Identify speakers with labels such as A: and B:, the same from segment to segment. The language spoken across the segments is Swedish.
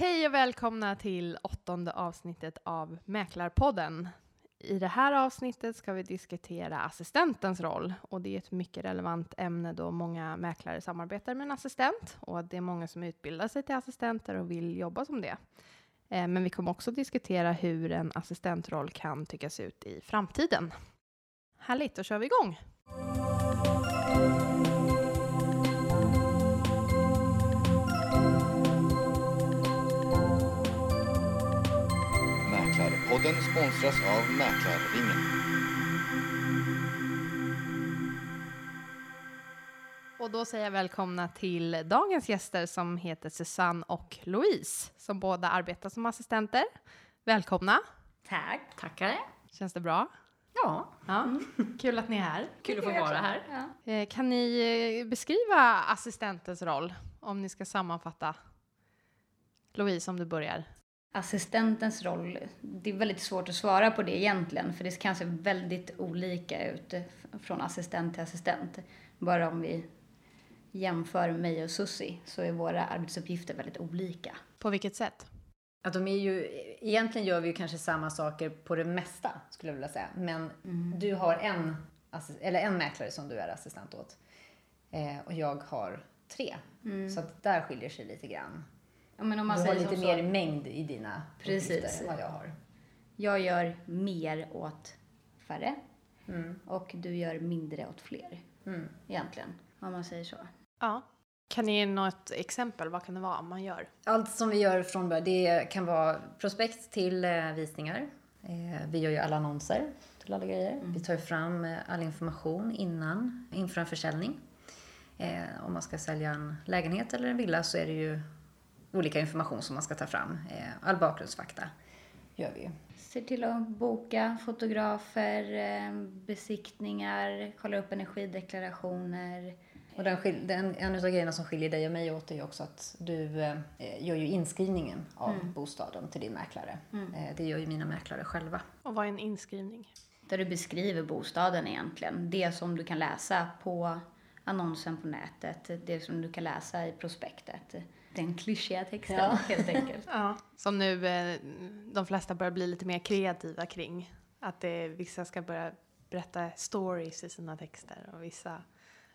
A: Hej och välkomna till åttonde avsnittet av Mäklarpodden. I det här avsnittet ska vi diskutera assistentens roll och det är ett mycket relevant ämne då många mäklare samarbetar med en assistent och det är många som utbildar sig till assistenter och vill jobba som det. Eh, men vi kommer också diskutera hur en assistentroll kan tyckas ut i framtiden. Härligt, då kör vi igång!
B: Mäklarpodden sponsras av Mäklarringen.
A: Och då säger jag välkomna till dagens gäster som heter Susanne och Louise som båda arbetar som assistenter. Välkomna!
C: Tack. Tackar.
A: Känns det bra?
C: Ja,
A: Ja, kul att ni är här.
C: kul att få vara här. Ja.
A: Eh, Kan ni eh, beskriva assistentens roll om ni ska sammanfatta? Louise, om du börjar.
D: Assistentens roll, det är väldigt svårt att svara på det egentligen för det kan se väldigt olika ut från assistent till assistent. Bara om vi jämför mig och Susi så är våra arbetsuppgifter väldigt olika.
A: På vilket sätt?
C: Att de är ju, egentligen gör vi ju kanske samma saker på det mesta, skulle jag vilja säga. Men du har en, eller en mäklare som du är assistent åt. Eh, och jag har tre. Så att där skiljer sig lite grann.
D: Ja, men om man
C: Du har
D: säger
C: lite
D: som
C: mer
D: så,
C: mängd i dina
D: Precis.
C: uppgifter än vad jag har.
D: jag gör mer åt färre
C: Mm.
D: och du gör mindre åt fler
C: Mm.
D: egentligen. Om man säger så.
A: Ja. Kan ni ge något exempel? Vad kan det vara man gör?
C: Allt som vi gör från början, det kan vara prospekt till eh, visningar. Eh, vi gör ju alla annonser till alla grejer. Vi tar ju fram eh, all information innan, inför en försäljning. Om man ska sälja en lägenhet eller en villa så är det ju olika information som man ska ta fram. Eh, all bakgrundsfakta gör vi ju.
D: Ser till att boka fotografer, eh, besiktningar, kolla upp energideklarationer.
C: Och den, den, en av grejerna som skiljer dig och mig åt är också att du eh, gör ju inskrivningen av bostaden till din mäklare. Eh, det gör ju mina mäklare själva.
A: Och vad är en inskrivning?
D: Där du beskriver bostaden egentligen. Det som du kan läsa på annonsen på nätet. Det som du kan läsa i prospektet. Den klyschiga texten helt enkelt.
A: Ja. Som nu eh, de flesta börjar bli lite mer kreativa kring. Att det, vissa ska börja berätta stories i sina texter och vissa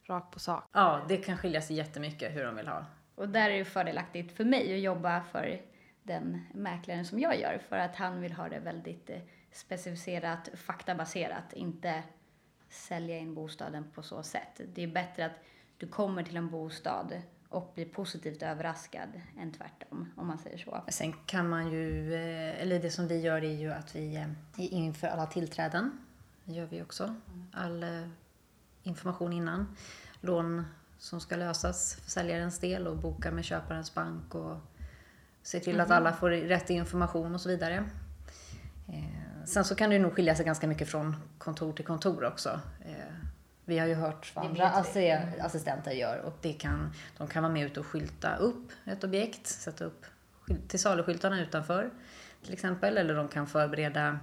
A: rakt på sak.
C: Ja, det kan skilja sig jättemycket hur de vill ha.
D: Och där är det fördelaktigt för mig att jobba för den mäklaren som jag gör. För att han vill ha det väldigt eh, specificerat, faktabaserat. Inte sälja in bostaden på så sätt. Det är bättre att du kommer till en bostad och blir positivt överraskad än tvärtom, om man säger så.
C: Sen kan man ju, eh, eller det som vi gör är ju att vi eh, inför alla tillträden, det gör vi också, all eh, information innan. Lån som ska lösas för säljarens del och boka med köparens bank och se till att alla får rätt information och så vidare. Sen så kan det nog skilja sig ganska mycket från kontor till kontor också. Vi har ju hört vad andra assi- assistenter gör och det kan, de kan vara med ute och skylta upp ett objekt, sätta upp till saluskyltarna utanför till exempel. Eller de kan förbereda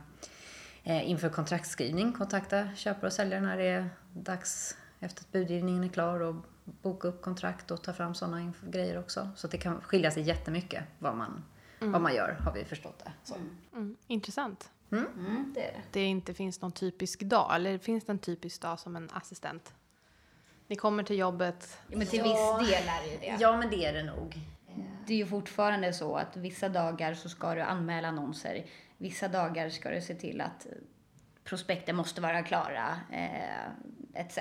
C: eh, inför kontraktskrivning, kontakta köpare och säljare när det är dags efter att budgivningen är klar och boka upp kontrakt och ta fram sådana grejer också. Så det kan skilja sig jättemycket vad man, vad man gör, har vi förstått det. Så.
A: Mm. Intressant.
D: Mm, det är det.
A: Det inte finns någon typisk dag, eller finns det en typisk dag som en assistent? Ni kommer till jobbet.
D: Ja, men till
C: Ja.
D: viss del är det ju det.
C: Ja, men det är det nog.
D: Det är ju fortfarande så att vissa dagar så ska du anmäla annonser. Vissa dagar ska du se till att prospekten måste vara klara, eh, etc.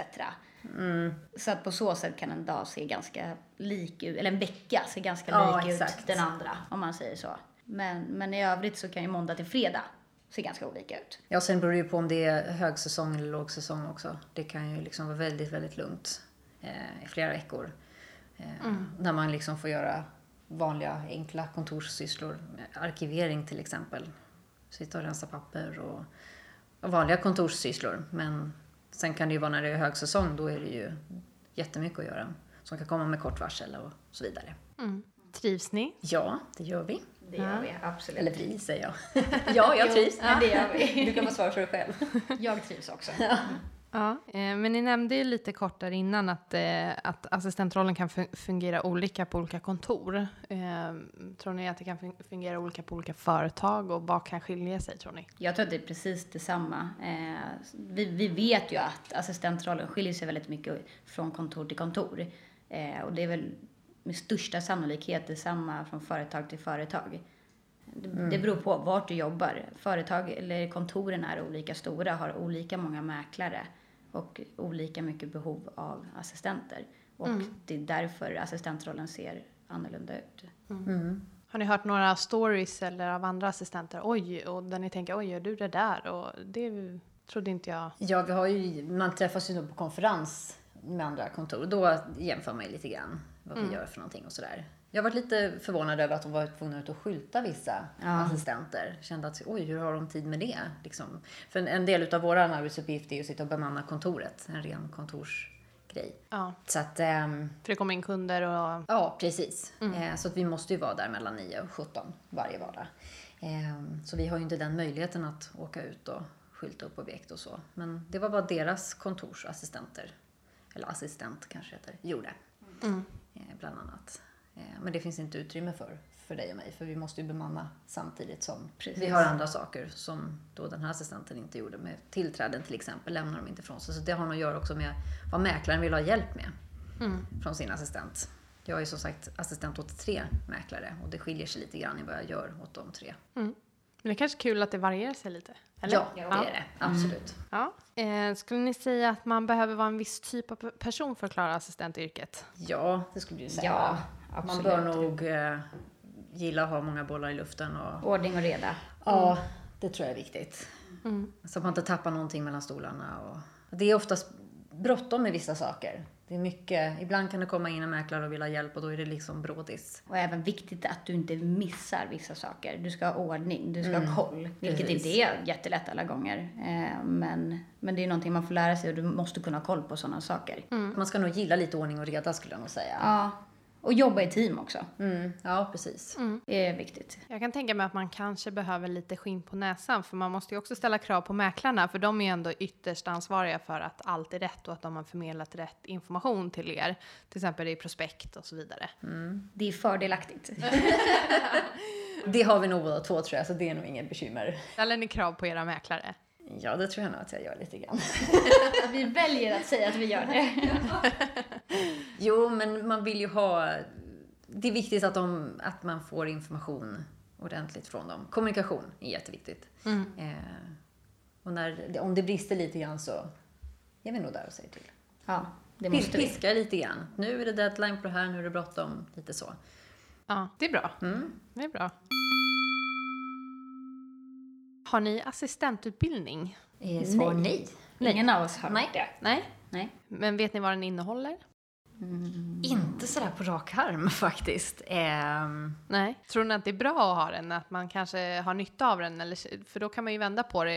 D: Så att på så sätt kan en dag se ganska lik ut, eller en vecka se ganska
C: Ja,
D: lik
C: exakt.
D: ut den andra, om man säger så. Men, men i övrigt så kan ju måndag till fredag se ganska olika ut.
C: Ja, sen beror det ju på om det är högsäsong eller lågsäsong också. Det kan ju liksom vara väldigt, väldigt lugnt eh, i flera veckor. Eh, När man liksom får göra vanliga enkla kontorssysslor. Arkivering till exempel. Sitta och rensa papper och, och vanliga kontorssysslor. Men sen kan det ju vara när det är högsäsong, då är det ju jättemycket att göra. Som kan komma med kort varsel och så vidare.
A: Mm. Trivs ni?
C: Ja, det gör vi.
D: Det gör vi, absolut.
C: Eller vi, säger jag. ja, jag
D: Jo,
C: trivs.
D: men det gör vi.
C: Du kan få svara för dig själv.
D: Jag trivs också.
A: Ja, eh, men ni nämnde ju lite kort där innan att, eh, att assistentrollen kan fun- fungera olika på olika kontor. Eh, tror ni att det kan fun- fungera olika på olika företag och vad kan skilja sig tror ni?
D: Jag tror att det är precis detsamma. Vi, vi vet ju att assistentrollen skiljer sig väldigt mycket från kontor till kontor. Och det är väl med största sannolikhet detsamma från företag till företag. Det, det beror på vart du jobbar. Företag eller kontoren är olika stora, har olika många mäklare och olika mycket behov av assistenter. Och det är därför assistentrollen ser annorlunda ut.
A: Har ni hört några stories eller av andra assistenter? Oj, och där ni tänker oj, gör du det där? Och det trodde inte jag.
C: Ja, vi har ju, man träffas ju på konferens med andra kontor. Då jämför man ju lite grann vad vi gör för någonting och sådär. Jag varit lite förvånad över att de var tvungna att skylta vissa assistenter. Kände att oj, hur har de tid med det? Liksom. För en, en del av våran arbetsuppgift är ju att sitta och bemanna kontoret. En ren kontorsgrej.
A: Ja,
C: Så att, ehm,
A: för det kommer in kunder och
C: ja precis. Eh, så att vi måste ju vara där mellan 9 och 17 varje vardag. Ehm, så vi har ju inte den möjligheten att åka ut och skylta upp objekt och så. Men det var vad deras kontorsassistenter, eller assistent kanske heter, gjorde. Eh, bland annat. Eh, men det finns inte utrymme för, för dig och mig, för vi måste ju bemanna samtidigt som
D: Precis.
C: vi har andra saker som då den här assistenten inte gjorde. Med tillträden till exempel lämnar de inte ifrån sig. Så det har nog att göra också med vad mäklaren vill ha hjälp med från sin assistent. Jag är som sagt assistent åt tre mäklare och det skiljer sig lite grann i vad jag gör åt de tre.
A: Men det är kanske kul att det varierar sig lite? Eller?
C: Ja, det är det. Absolut.
A: Ja. Eh, skulle ni säga att man behöver vara en viss typ av pe- person för att klara assistentyrket?
C: Ja, det skulle jag säga.
D: Ja,
C: Man
D: absolut.
C: bör nog eh, gilla att ha många bollar i luften och
D: Ordning och reda.
C: Ja, det tror jag är viktigt. Så att man inte tappar någonting mellan stolarna. Och... Det är oftast bråttom med vissa saker. Det är mycket, ibland kan det komma in en mäklare och vill ha hjälp och då är det liksom brådis.
D: Och även viktigt att du inte missar vissa saker. Du ska ha ordning, du ska ha koll. Vilket
C: precis.
D: inte är jättelätt alla gånger. Eh, men, men det är någonting man får lära sig och du måste kunna ha koll på sådana saker.
C: Man ska nog gilla lite ordning och reda skulle jag nog säga.
D: Ja. Och jobba i team också.
C: Mm, ja, precis.
D: Det är viktigt.
A: Jag kan tänka mig att man kanske behöver lite skinn på näsan för man måste ju också ställa krav på mäklarna för de är ju ändå ytterst ansvariga för att allt är rätt och att de har förmedlat rätt information till er. Till exempel i prospekt och så vidare.
D: Det är fördelaktigt.
C: Det har vi nog båda två tror jag, så det är nog inget bekymmer.
A: Ställer ni krav på era mäklare?
C: Ja, det tror jag nog att jag gör lite grann.
D: Vi väljer att säga att vi gör det.
C: Jo, men man vill ju ha... Det är viktigt att, de, att man får information ordentligt från dem. Kommunikation är jätteviktigt. Eh, och när, om det brister lite grann så är vi nog där och säger till.
D: Ja, det
C: Pis,
D: måste vi.
C: piska lite grann. Nu är det deadline på det här, nu är det bråttom. Lite så.
A: Ja, det är bra. Det är bra. Har ni assistentutbildning?
C: Eh, svar nej.
D: Ingen av oss har
C: Nej.
D: det.
A: Nej.
D: Nej.
A: Men vet ni vad den innehåller?
C: Inte sådär på rak arm faktiskt. Ehm,
A: Nej. Tror ni att det är bra att ha den? Att man kanske har nytta av den? Eller, för då kan man ju vända på det.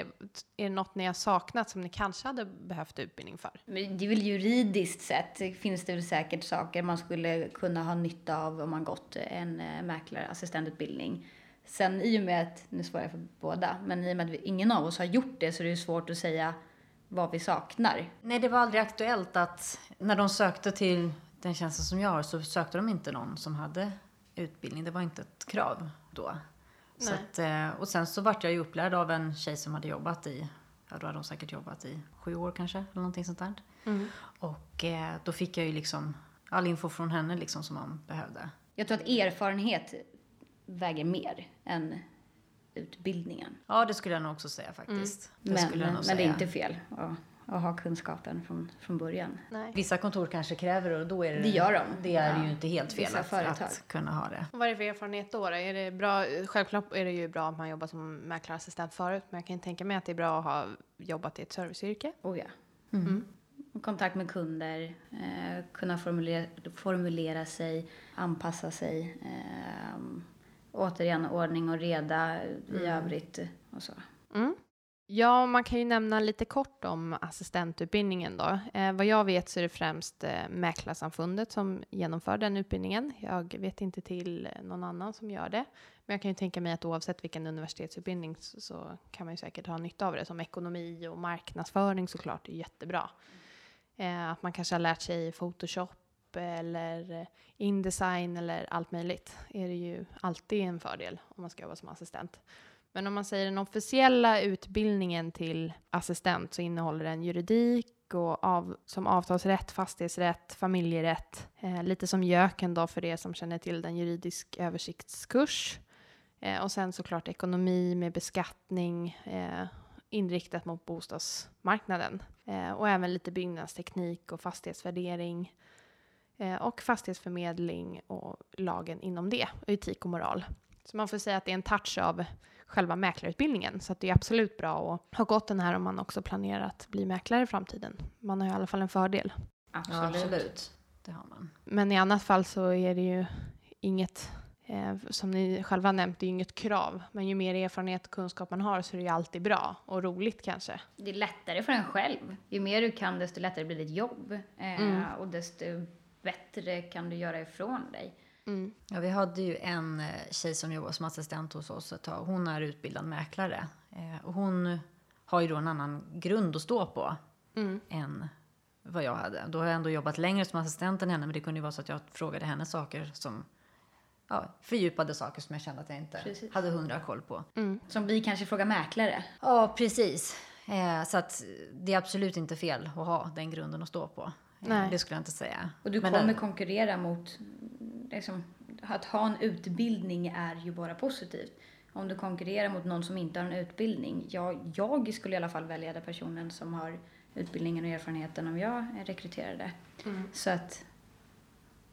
A: Är det något ni har saknat som ni kanske hade behövt utbildning för?
D: Men det är väl juridiskt sett finns det väl säkert saker man skulle kunna ha nytta av om man gått en eh, mäklarassistentutbildning. Sen i och med att, nu svarar jag för båda, men i och med att vi, ingen av oss har gjort det så är det ju svårt att säga vad vi saknar.
C: nej, det var aldrig aktuellt att när de sökte till den tjänsten som jag har så sökte de inte någon som hade utbildning. Det var inte ett krav då. Att, eh, och sen så vart jag ju upplärd av en tjej som hade jobbat i, ja då hade hon säkert jobbat i sju år kanske, eller någonting sånt där. Och eh, då fick jag ju liksom all info från henne liksom som man behövde.
D: Jag tror att erfarenhet väger mer än utbildningen.
C: Ja, det skulle jag nog också säga faktiskt. Det
D: Men,
C: nog
D: men det är
C: säga.
D: inte fel att, att ha kunskapen från, från början.
A: Nej.
C: Vissa kontor kanske kräver det och då är det,
D: Det gör de.
C: det är
D: Ja.
C: ju inte helt fel att,
D: företag.
C: att kunna ha det.
A: Och Vad är det för erfarenhet då? då? Är det bra? Självklart är det ju bra att man jobbar som mäklarassistent förut, men jag kan tänka mig att det är bra att ha jobbat i ett serviceyrke.
D: Oh ja. Kontakt med kunder, eh, kunna formulera, formulera sig, anpassa sig. Eh, återigen ordning och reda i övrigt och så.
A: Mm. Ja, man kan ju nämna lite kort om assistentutbildningen då. Eh, vad jag vet så är det främst eh, Mäklarsamfundet som genomför den utbildningen. Jag vet inte till någon annan som gör det. Men jag kan ju tänka mig att oavsett vilken universitetsutbildning så, så kan man ju säkert ha nytta av det. Som ekonomi och marknadsföring såklart är jättebra. Eh, att man kanske har lärt sig Photoshop eller eh, Indesign eller allt möjligt är det ju alltid en fördel om man ska jobba som assistent. Men om man säger den officiella utbildningen till assistent så innehåller den juridik och av, som avtalsrätt, fastighetsrätt, familjerätt. Eh, lite som JÖKen då för er som känner till den juridisk översiktskurs. Eh, och sen såklart ekonomi med beskattning eh, inriktat mot bostadsmarknaden. Eh, och även lite byggnadsteknik och fastighetsvärdering. Eh, och fastighetsförmedling och lagen inom det, och etik och moral. Så man får säga att det är en touch av själva mäklarutbildningen. Så att det är absolut bra att ha gått den här om man också planerar att bli mäklare i framtiden. Man har i alla fall en fördel.
C: Absolut. Ja, absolut. Det har man.
A: Men i annat fall så är det ju inget, eh, som ni själva nämnt, det är ju inget krav. Men ju mer erfarenhet och kunskap man har så är det ju alltid bra och roligt kanske.
D: Det är lättare för en själv. Ju mer du kan desto lättare blir ditt jobb. Eh, mm. Och desto bättre kan du göra ifrån dig.
C: Mm. Ja, vi hade ju en eh, tjej som jobbade som assistent hos oss ett tag. Hon är utbildad mäklare. Eh, och hon har ju då en annan grund att stå på mm. än vad jag hade. Då har jag ändå jobbat längre som assistent än henne, men det kunde ju vara så att jag frågade henne saker som ja, fördjupade saker som jag kände att jag inte precis. hade hundra koll på.
D: Mm. Som vi kanske frågar mäklare.
C: Ja, precis. Eh, så att det är absolut inte fel att ha den grunden att stå på. Eh, Nej. Det skulle jag inte säga.
D: Och du men kommer den... konkurrera mot liksom, att ha en utbildning är ju bara positivt. Om du konkurrerar mot någon som inte har en utbildning, ja, jag skulle i alla fall välja den personen som har utbildningen och erfarenheten om jag rekryterade. Mm. Så att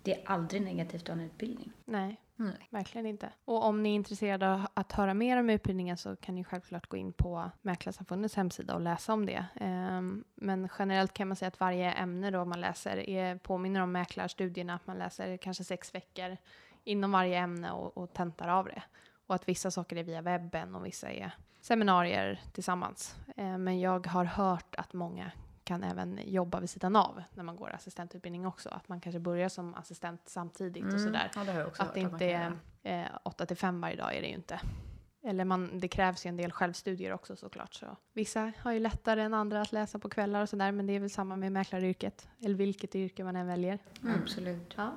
D: det är aldrig negativt att ha en utbildning.
A: Nej, Nej, verkligen inte. Och om ni är intresserade av att höra mer om utbildningen så kan ni självklart gå in på Mäklarsamfundets hemsida och läsa om det. Um, men generellt kan man säga att varje ämne då man läser är, påminner om mäklarstudierna, att man läser kanske sex veckor inom varje ämne och, och tentar av det. Och att vissa saker är via webben och vissa är seminarier tillsammans. Ehm, men jag har hört att många kan även jobba vid sidan av när man går assistentutbildning också. Att man kanske börjar som assistent samtidigt mm. och sådär.
C: Ja, det
A: att det inte är eh, 8 till 5 varje dag är det ju inte. Eller man, det krävs ju en del självstudier också såklart. Så. Vissa har ju lättare än andra att läsa på kvällar och sådär men det är väl samma med mäklaryrket. Eller vilket yrke man än väljer.
D: Mm. Absolut.
A: Ja.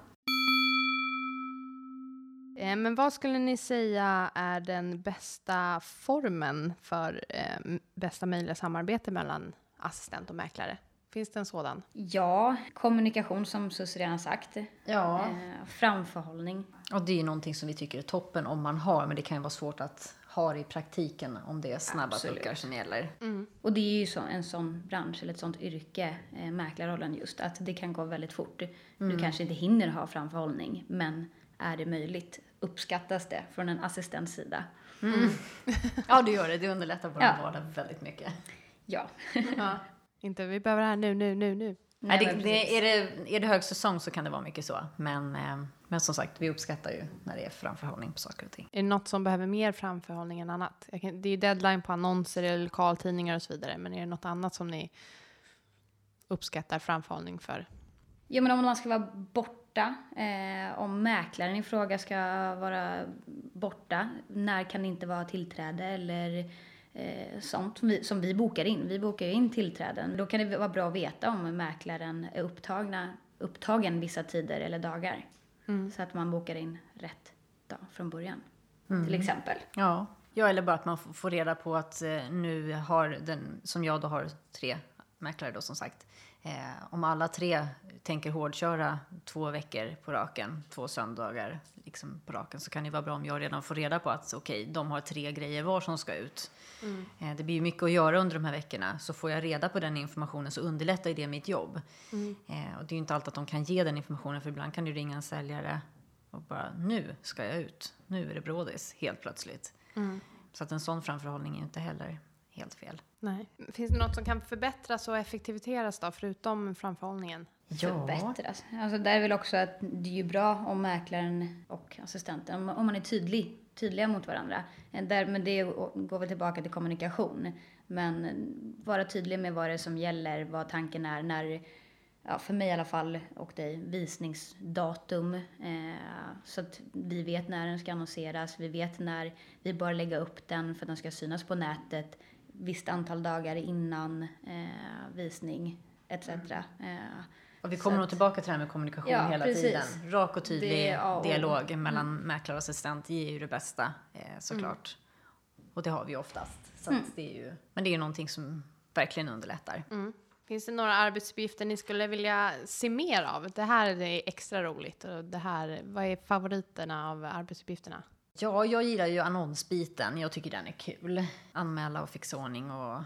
A: Eh, men vad skulle ni säga är den bästa formen för eh, bästa möjliga samarbete mellan assistent och mäklare? Finns det en sådan?
D: Ja, kommunikation som Susie redan sagt.
C: Ja.
D: Eh, framförhållning.
C: Och det är ju någonting som vi tycker är toppen om man har, men det kan ju vara svårt att ha det i praktiken om det är snabba puckar som gäller.
D: Mm. Och det är ju så, en sån bransch, eller ett sånt yrke, eh, mäklarrollen just, att det kan gå väldigt fort. Mm. Du kanske inte hinner ha framförhållning, men är det möjligt uppskattas det från en assistents sida.
C: Mm. ja, det gör det. Det underlättar vår ja. vardag väldigt mycket.
D: Ja.
A: ja. Inte vi behöver det här nu, nu, nu, nu.
C: Nej, det, det, är, det, är det högsäsong så kan det vara mycket så. Men, eh, men som sagt, vi uppskattar ju när det är framförhållning på saker och ting.
A: Är det något som behöver mer framförhållning än annat? Kan, det är deadline på annonser eller lokaltidningar och så vidare. Men är det något annat som ni uppskattar framförhållning för?
D: Jo, men om man ska vara borta, eh, om mäklaren i fråga ska vara borta, när kan det inte vara tillträde eller eh, sånt som vi, som vi bokar in. Vi bokar ju in tillträden. Då kan det vara bra att veta om mäklaren är upptagna, upptagen vissa tider eller dagar. Mm. Så att man bokar in rätt dag från början. Mm. Till exempel.
C: Ja. ja, eller bara att man får reda på att eh, nu har den, som jag då har tre mäklare då som sagt, Eh, om alla tre tänker hårdköra två veckor på raken, två söndagar liksom på raken, så kan det vara bra om jag redan får reda på att okej, okay, de har tre grejer var som ska ut. Mm. Eh, det blir ju mycket att göra under de här veckorna, så får jag reda på den informationen så underlättar det mitt jobb. Mm. Eh, och det är ju inte alltid att de kan ge den informationen, för ibland kan du ringa en säljare och bara nu ska jag ut, nu är det brådis, helt plötsligt. Mm. Så att en sån framförhållning är inte heller helt fel.
A: Nej. Finns det något som kan förbättras och effektiviseras då, förutom framförhållningen?
D: Ja. Förbättras? Alltså där är väl också att det är ju bra om mäklaren och assistenten, om man är tydlig tydliga mot varandra. Eh, Där, men det går väl tillbaka till kommunikation. Men vara tydlig med vad det är som gäller, vad tanken är, när, ja, för mig i alla fall, och dig, visningsdatum. Eh, så att vi vet när den ska annonseras, vi vet när vi bör lägga upp den för att den ska synas på nätet visst antal dagar innan eh, visning etc. Eh,
C: Och vi kommer nog tillbaka till det här med kommunikation
D: Ja,
C: hela
D: precis.
C: tiden. Rak och tydlig
D: Det och
C: dialog mellan mäklare och assistent ger ju det bästa eh, såklart.
D: Mm.
C: Och det har vi ju oftast. Så att det är ju, men det är ju någonting som verkligen underlättar.
A: Mm. Finns det några arbetsuppgifter ni skulle vilja se mer av? Det här är extra roligt. Och det här, vad är favoriterna av arbetsuppgifterna?
C: Ja, jag gillar ju annonsbiten. Jag tycker den är kul. Anmäla och fixa ordning och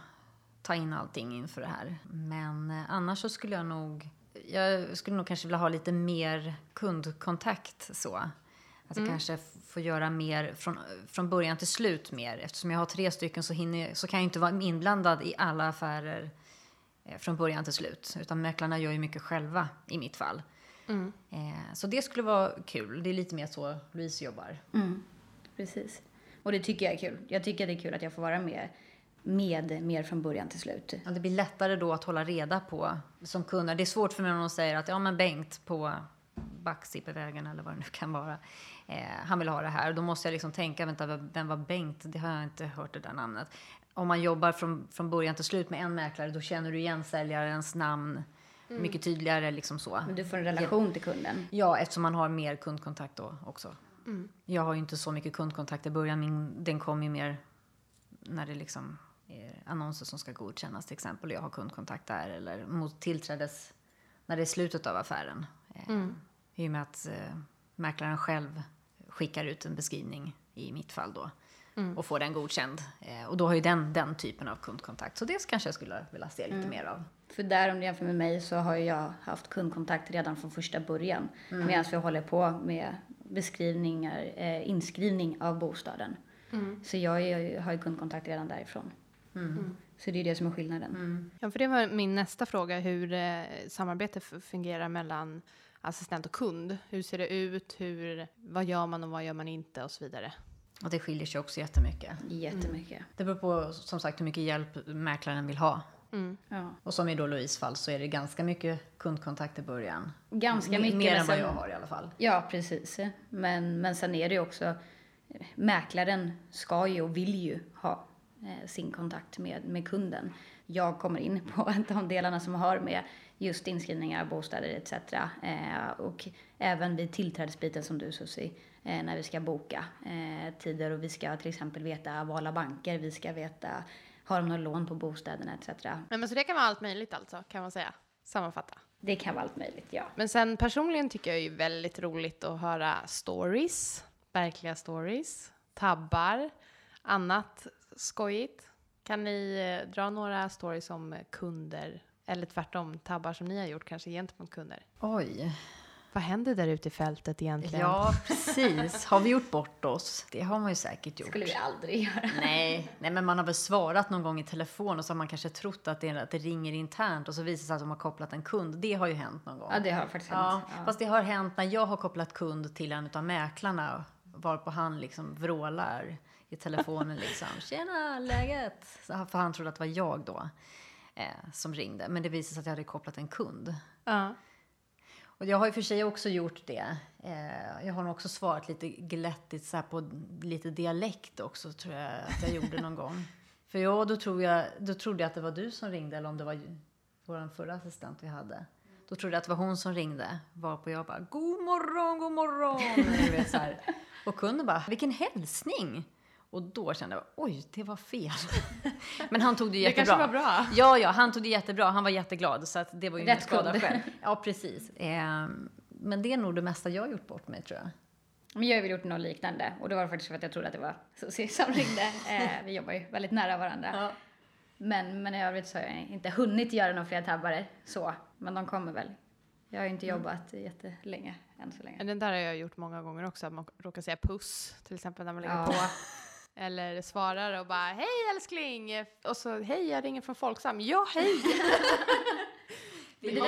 C: ta in allting inför det här. Men eh, annars så skulle jag nog... Jag skulle nog kanske vilja ha lite mer kundkontakt så. Att jag kanske f- får göra mer från, från början till slut mer. Eftersom jag har tre stycken så, hinner, så kan jag inte vara inblandad i alla affärer eh, från början till slut. Utan mäklarna gör ju mycket själva i mitt fall. Eh, så det skulle vara kul. Det är lite mer så Louise jobbar.
D: Mm, precis. Och det tycker jag är kul. Jag tycker det är kul att jag får vara med, med mer från början till slut.
C: Ja, det blir lättare då att hålla reda på som kunder. Det är svårt för mig när någon säger att ja men Bengt på Backsippevägen eller vad det nu kan vara. Eh, han vill ha det här. Då måste jag liksom tänka, vänta vem var Bengt? Det har jag inte hört det där namnet. Om man jobbar från, från början till slut med en mäklare då känner du igen säljarens namn mycket tydligare liksom så.
D: Men du får en relation till kunden.
C: Ja, eftersom man har mer kundkontakt då också. Jag har ju inte så mycket kundkontakt i början. Min, den kom ju mer när det liksom är annonser som ska godkännas till exempel. Jag har kundkontakt där eller mot tillträdes när det är slutet av affären. Eh, I och med att eh, mäklaren själv skickar ut en beskrivning i mitt fall då. Och får den godkänd. Eh, och då har ju den den typen av kundkontakt. Så det kanske jag skulle vilja se lite mer av.
D: För där om du jämför med mig så har jag haft kundkontakt redan från första början. Medan vi håller på med beskrivningar, eh, inskrivning av bostaden. Så jag är, har ju kundkontakt redan därifrån. Så det är det som är skillnaden.
A: Ja, för det var min nästa fråga, hur eh, samarbetet fungerar mellan assistent och kund. Hur ser det ut? Hur, vad gör man och vad gör man inte och så vidare.
C: Och det skiljer sig också jättemycket.
D: Jättemycket.
C: Det beror på som sagt hur mycket hjälp mäklaren vill ha.
D: Ja.
C: Och som i då Louise fall så är det ganska mycket kundkontakt i början.
D: Ganska
C: M-
D: mycket.
C: Mer än vad jag har i alla fall.
D: Ja, precis. Men, men sen är det ju också, mäklaren ska ju och vill ju ha eh, sin kontakt med, med kunden. Jag kommer in på de delarna som har med just inskrivningar bostäder etc. Eh, och även vid tillträdesbiten som du Susie, eh, när vi ska boka eh, tider och vi ska till exempel veta vala banker, vi ska veta har de några lån på bostäderna etc.
A: Men, men så det kan vara allt möjligt alltså, kan man säga. Sammanfatta.
D: Det kan vara allt möjligt, ja.
A: Men sen personligen tycker jag ju väldigt roligt att höra stories, verkliga stories, tabbar, annat skojigt. Kan ni eh, dra några stories om eh, kunder, eller tvärtom tabbar som ni har gjort kanske gentemot kunder?
C: Oj.
A: Vad händer där ute i fältet egentligen?
C: Ja, precis. Har vi gjort bort oss? Det har man ju säkert gjort.
D: skulle vi aldrig göra.
C: Nej, nej, men man har väl svarat någon gång i telefon och så har man kanske trott att det, att det ringer internt och så visar det sig att de har kopplat en kund. Det har ju hänt någon gång.
D: Ja, det har faktiskt
C: Ja,
D: hänt. Ja.
C: fast det har hänt när jag har kopplat kund till en av mäklarna varpå han liksom vrålar i telefonen liksom. Tjena, läget? Så, för han trodde att det var jag då eh, som ringde. Men det visade sig att jag hade kopplat en kund.
A: Ja.
C: Och jag har och för sig också gjort det. Eh, jag har nog också svarat lite glättigt så här på lite dialekt också tror jag att jag gjorde någon gång. För ja, då, tror jag, då trodde jag att det var du som ringde eller om det var ju- vår förra assistent vi hade. Då trodde jag att det var hon som ringde. Varpå jag bara, god morgon, god morgon. Du vet, så här. Och kunden bara, vilken hälsning. Och då kände jag, oj, det var fel. Men han tog det
A: Det
C: jättebra.
A: kanske var bra.
C: Ja, ja, han tog det jättebra. Han var jätteglad. Så att det var ju
D: Rätt
C: skada själv. Ja, precis. Ehm, men det är nog det mesta jag har gjort bort mig, tror jag.
D: Men jag har väl gjort något liknande och det var faktiskt för att jag trodde att det var Susie som ringde. Eh, vi jobbar ju väldigt nära varandra. Men, men i övrigt så har jag inte hunnit göra några fler tabbar så. Men de kommer väl. Jag har ju inte jobbat jättelänge än så länge.
A: Den där har jag gjort många gånger också, att man råkar säga puss, till exempel när man lägger
D: Ja.
A: på. Eller svarar och bara hej älskling! Och så hej jag ringer från Folksam. Ja hej! Det är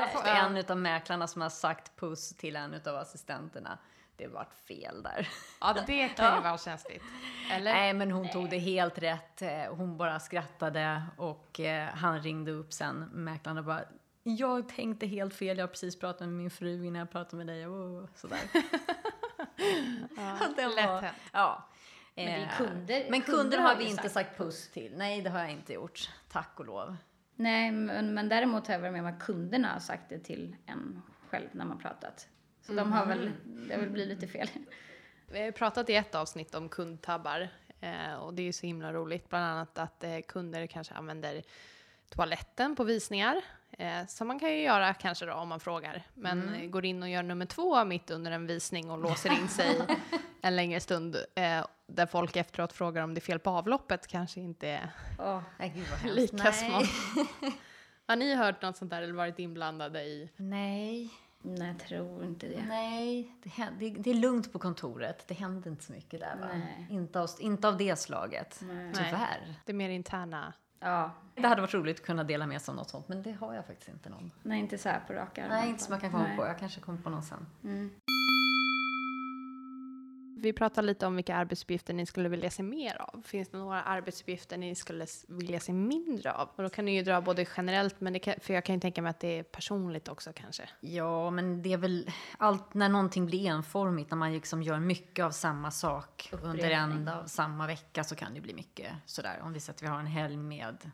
C: haft
A: Ja.
C: en av mäklarna som har sagt puss till en av assistenterna. det vart fel där.
A: Ja, det kan ju vara känsligt. Eller?
C: Nej, men hon tog det helt rätt. Eh, Hon bara skrattade och eh, han ringde upp sen, mäklaren och bara jag tänkte helt fel, jag har precis pratat med min fru innan jag pratade med dig. Sådär.
A: Ja, lätt
C: var-
A: hänt.
C: Ja.
D: Men det är
C: Eh,
D: kunder-
C: Men
D: kunder
C: kunder
D: har
C: vi inte
D: sagt
C: sagt puss till. Nej, det har jag inte gjort. Tack och lov.
D: Nej, men, men däremot har jag varit med om att kunderna har sagt det till en själv när man pratat. Så de har väl, det har väl blivit lite fel.
A: Vi har pratat i ett avsnitt om kundtabbar eh, och det är ju så himla roligt. Bland annat att eh, kunder kanske använder toaletten på visningar. Eh, som man kan ju göra kanske då om man frågar. Men eh, går in och gör nummer två mitt under en visning och låser in sig en längre stund. Eh, där folk efteråt frågar om det är fel på avloppet kanske inte är
C: Nej, gud
A: lika
C: Nej.
A: smart. Har ni hört något sånt där eller varit inblandade i?
C: Nej,
D: nej, jag tror inte det.
C: nej. Det, det, det är lugnt på kontoret. Det händer inte så mycket där va?
D: Nej.
C: Inte av, inte av det slaget.
D: Nej.
C: Tyvärr.
A: Det är mer interna.
D: Ja,
C: Det hade varit roligt att kunna dela med sig av något sånt, men det har jag faktiskt inte någon.
D: nej, inte så här på rak arm.
C: Nej, inte som jag kan komma
D: Nej.
C: på. Jag kanske kommer på någon sen.
D: Mm.
A: Vi pratar lite om vilka arbetsuppgifter ni skulle vilja se mer av. Finns det några arbetsuppgifter ni skulle vilja se mindre av? Och då kan ni ju dra både generellt, men kan, för jag kan ju tänka mig att det är personligt också kanske.
C: Ja, men det är väl allt när någonting blir enformigt, när man liksom gör mycket av samma sak under en av samma vecka så kan det bli mycket sådär. Om vi säger att vi har en helg med,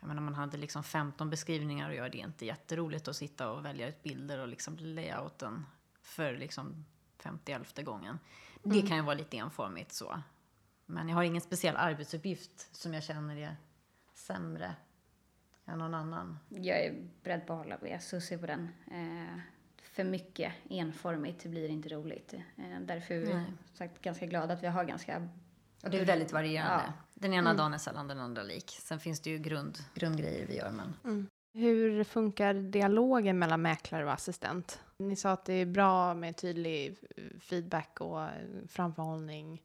C: jag menar man hade liksom 15 beskrivningar och gör det är inte jätteroligt att sitta och välja ut bilder och liksom layouten för liksom 50 gången. Det kan ju vara lite enformigt så. Men jag har ingen speciell arbetsuppgift som jag känner är sämre än någon annan.
D: Jag är beredd på att hålla med Susie på den. Eh, för mycket enformigt blir inte roligt. Eh, därför är vi
C: Nej.
D: sagt ganska glada att vi har ganska...
C: Och det är väldigt varierande.
D: Ja.
C: Den ena dagen är sällan den andra lik. Sen finns det ju grund, grundgrejer vi gör, men
A: Hur funkar dialogen mellan mäklare och assistent? Ni sa att det är bra med tydlig feedback och eh, framförhållning.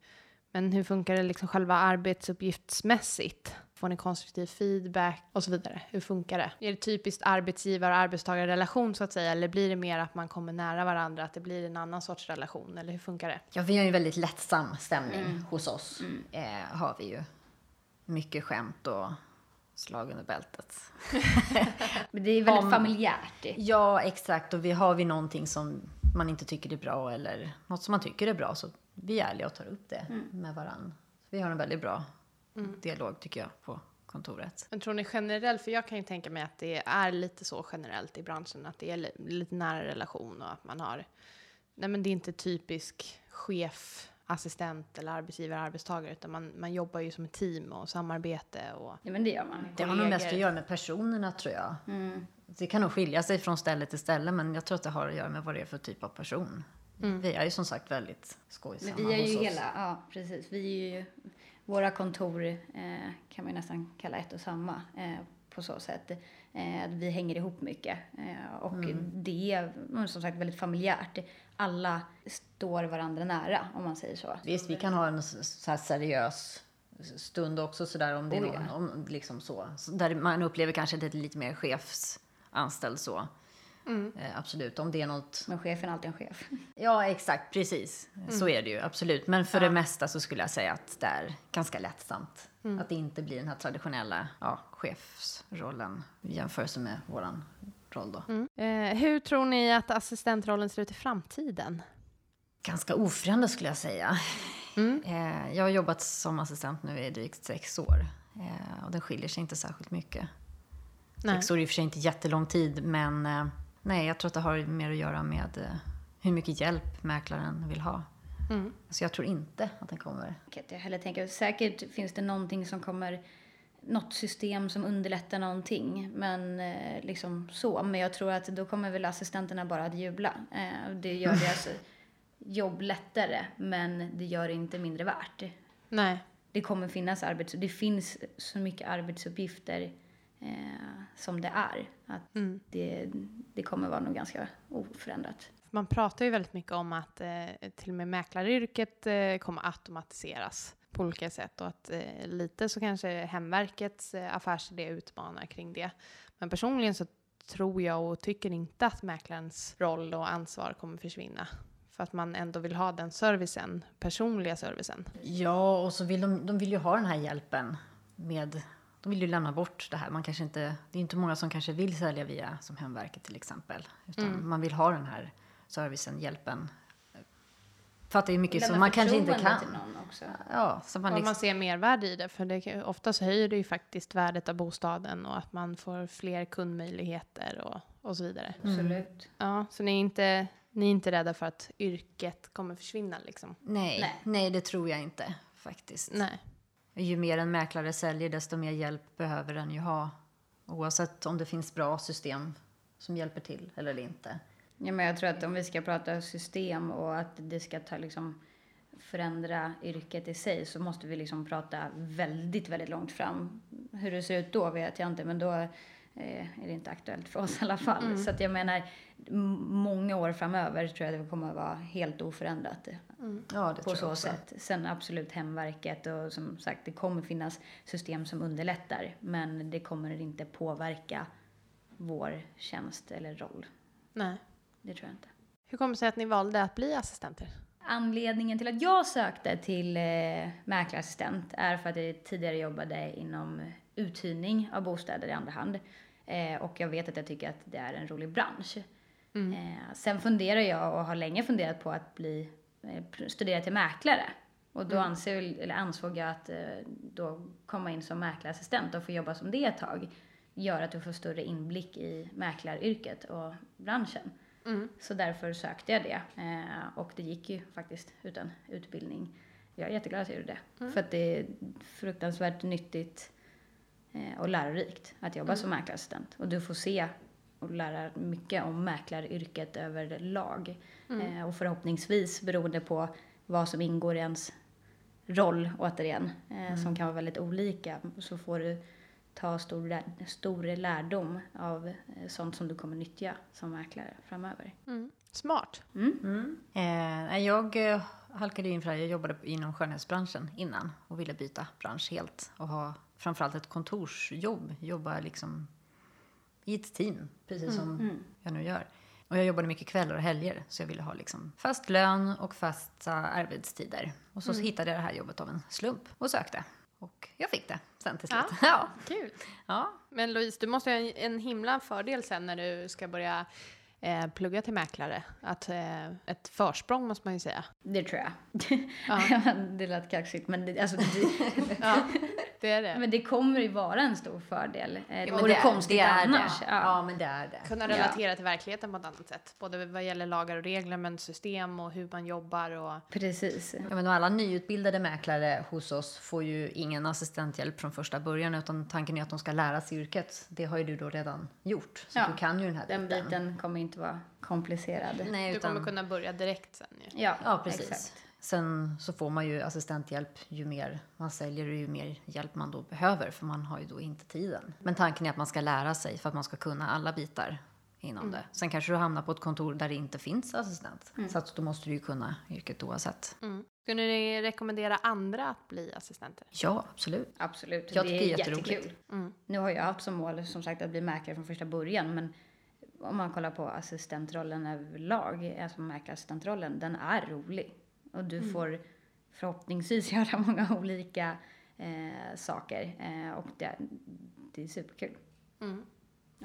A: Men hur funkar det liksom själva arbetsuppgiftsmässigt? Får ni konstruktiv feedback och så vidare? Hur funkar det? Är det typiskt arbetsgivar och arbetstagarrelation så att säga? Eller blir det mer att man kommer nära varandra, att det blir en annan sorts relation? Eller hur funkar det?
C: ja, vi har ju en väldigt lättsam stämning hos oss. Eh, har vi ju. Mycket skämt och slag under bältet.
D: Men det är väldigt
C: Om-
D: familjärt.
C: Ja, exakt. Och vi har vi någonting som man inte tycker är bra eller något som man tycker är bra så vi är ärliga och tar upp det med varann. Vi har en väldigt bra dialog tycker jag på kontoret.
A: Men tror ni generellt, för jag kan ju tänka mig att det är lite så generellt i branschen, att det är li- lite nära relation och att man har, nej men det är inte typisk chef, assistent eller arbetsgivare, arbetstagare, utan man, man jobbar ju som ett team och samarbete och
D: Ja, men det gör man.
C: Det har nog mest att göra med personerna tror jag.
D: Mm.
C: Det kan nog skilja sig från ställe till ställe men jag tror att det har att göra med vad det är för typ av person. Vi är ju som sagt väldigt skojsamma
D: Men vi är ju
C: hos oss.
D: hela, ja precis. Vi är ju, våra kontor eh, kan man ju nästan kalla ett och samma eh, på så sätt. Eh, vi hänger ihop mycket eh, och det är mm, som sagt väldigt familjärt. Alla står varandra nära om man säger så.
C: Visst, vi kan ha en så seriös stund också sådär om det är
D: Oh, ja.
C: någon, om, liksom så. så. Där man upplever kanske det lite mer chefsanställd så. Eh, absolut, om det är något.
D: Men chefen är alltid en chef.
C: Ja, exakt, precis. Så är det ju, absolut. Men för det mesta så skulle jag säga att det är ganska lättsamt. Att det inte blir den här traditionella ja, chefsrollen i jämförelse med våran roll då.
A: Eh, hur tror ni att assistentrollen ser ut i framtiden?
C: Ganska oförändrad skulle jag säga. Eh, jag har jobbat som assistent nu i drygt sex år. Eh, och den skiljer sig inte särskilt mycket.
A: Nej.
C: Sex år är i och för sig inte jättelång tid, men eh, nej, jag tror att det har mer att göra med eh, hur mycket hjälp mäklaren vill ha.
A: Mm.
C: Så jag tror inte att den kommer.
D: jag heller tänka. Säkert finns det någonting som kommer, något system som underlättar någonting. Men eh, liksom så. Men jag tror att då kommer väl assistenterna bara att jubla. Eh, det gör deras jobb lättare, men det gör det inte mindre värt.
A: Nej.
D: Det kommer finnas arbets... Det finns så mycket arbetsuppgifter eh, som det är. Att
A: Mm.
D: det, det kommer vara nog ganska oförändrat.
A: Man pratar ju väldigt mycket om att eh, till och med mäklaryrket eh, kommer automatiseras på olika sätt och att eh, lite så kanske Hemverkets eh, affärsidé utmanar kring det. Men personligen så tror jag och tycker inte att mäklarens roll och ansvar kommer försvinna. För att man ändå vill ha den servicen, personliga servicen.
C: Ja, och så vill de, de vill ju ha den här hjälpen med de vill ju lämna bort det här. Man kanske inte, det är inte många som kanske vill sälja via som Hemverket till exempel. Utan
A: Mm.
C: man vill ha den här servicen, hjälpen. För att det är mycket
D: Lämna
C: som man kanske inte kan.
D: till någon också.
C: Ja, så man
A: Om
C: liksom,
A: man ser mervärde i det, för det, oftast höjer det ju faktiskt värdet av bostaden och att man får fler kundmöjligheter och, och så vidare.
D: Absolut.
A: Ja, så ni är, inte, ni är inte rädda för att yrket kommer försvinna liksom?
C: nej, nej,
D: Nej.
C: det tror jag inte faktiskt.
A: Nej.
C: Ju mer en mäklare säljer, desto mer hjälp behöver den ju ha. Oavsett om det finns bra system som hjälper till eller inte.
D: Ja, men jag tror att om vi ska prata system och att det ska ta liksom förändra yrket i sig så måste vi liksom prata väldigt, väldigt långt fram. Hur det ser ut då vet jag inte, men då eh, är det inte aktuellt för oss i alla fall. Så att jag menar, många år framöver tror jag det kommer att vara helt oförändrat
C: Ja, det
D: på
C: tror jag
D: så
C: också.
D: sätt. Sen absolut hemverket och som sagt det kommer finnas system som underlättar men det kommer inte påverka vår tjänst eller roll.
A: Nej.
D: Det tror jag inte.
A: Hur kommer det sig att ni valde att bli assistenter?
D: Anledningen till att jag sökte till eh, mäklarassistent är för att jag tidigare jobbade inom uthyrning av bostäder i andra hand. Eh, och jag vet att jag tycker att det är en rolig bransch. Eh, sen funderar jag och har länge funderat på att bli, eh, studera till mäklare. Och då anser, eller ansåg jag att eh, då komma in som mäklarassistent och få jobba som det ett tag gör att du får större inblick i mäklaryrket och branschen. Så därför sökte jag det. Och det gick ju faktiskt utan utbildning. Jag är jätteglad att jag gjorde det. För att det är fruktansvärt nyttigt och lärorikt att jobba som mäklarassistent. Och du får se och lära mycket om mäklaryrket överlag. Eh, och förhoppningsvis beroende på vad som ingår i ens roll återigen, eh, som kan vara väldigt olika, så får du ta stor, stor lärdom av eh, sånt som du kommer nyttja som mäklare framöver.
A: Smart.
C: Eh, nej, jag eh, halkade in för det. Jag jobbade inom skönhetsbranschen innan och ville byta bransch helt och ha framförallt ett kontorsjobb. Jobba liksom i ett team, precis som jag nu gör. Och jag jobbade mycket kvällar och helger så jag ville ha liksom fast lön och fasta arbetstider. Och så hittade jag det här jobbet av en slump och sökte. Och jag fick det sen till slut. Ja.
A: Kul.
C: ja.
A: Men Louise, du måste ha en, en himla fördel sen när du ska börja eh, plugga till mäklare. Att, eh, ett försprång måste man ju säga.
D: Det tror jag.
A: Ja.
D: det lät kaxigt, men det, alltså, det,
A: Ja, det är det.
D: men det kommer ju vara en stor fördel. Eh,
C: Ja,
D: det
C: men
D: vore
C: är-
D: konstigt
C: det är
D: annars.
C: Det.
D: Ja.
C: Ja. men det är det.
A: Kunna relatera till verkligheten på ett annat sätt. Både vad gäller lagar och regler, men system och hur man jobbar och...
D: Precis.
C: Ja, men alla nyutbildade mäklare hos oss får ju ingen assistenthjälp från första början utan tanken är att de ska lära sig yrket. Det har ju du då redan gjort. Så
D: Ja,
C: du kan ju den här
D: Den biten kommer inte vara komplicerad.
C: Nej,
A: Du
C: utan,
A: kommer kunna börja direkt sen ju.
D: Ja,
C: Ja, precis.
D: Exakt.
C: Sen så får man ju assistenthjälp ju mer man säljer och ju mer hjälp man då behöver för man har ju då inte tiden. Men tanken är att man ska lära sig för att man ska kunna alla bitar inom det. Sen kanske du hamnar på ett kontor där det inte finns assistent. Så att då måste du ju kunna yrket oavsett.
A: Mm. Skulle ni rekommendera andra att bli assistenter?
C: Ja, absolut.
D: Absolut.
C: Jag
D: det
C: tycker
D: är
C: det är jätteroligt.
D: jättekul.
A: Mm.
D: Nu har jag haft som mål som sagt att bli mäklare från första början men om man kollar på assistentrollen överlag, alltså mäklarassistentrollen, den är rolig. Och du
C: Mm.
D: får förhoppningsvis göra många olika eh, saker eh, och det, det är superkul.
A: Mm.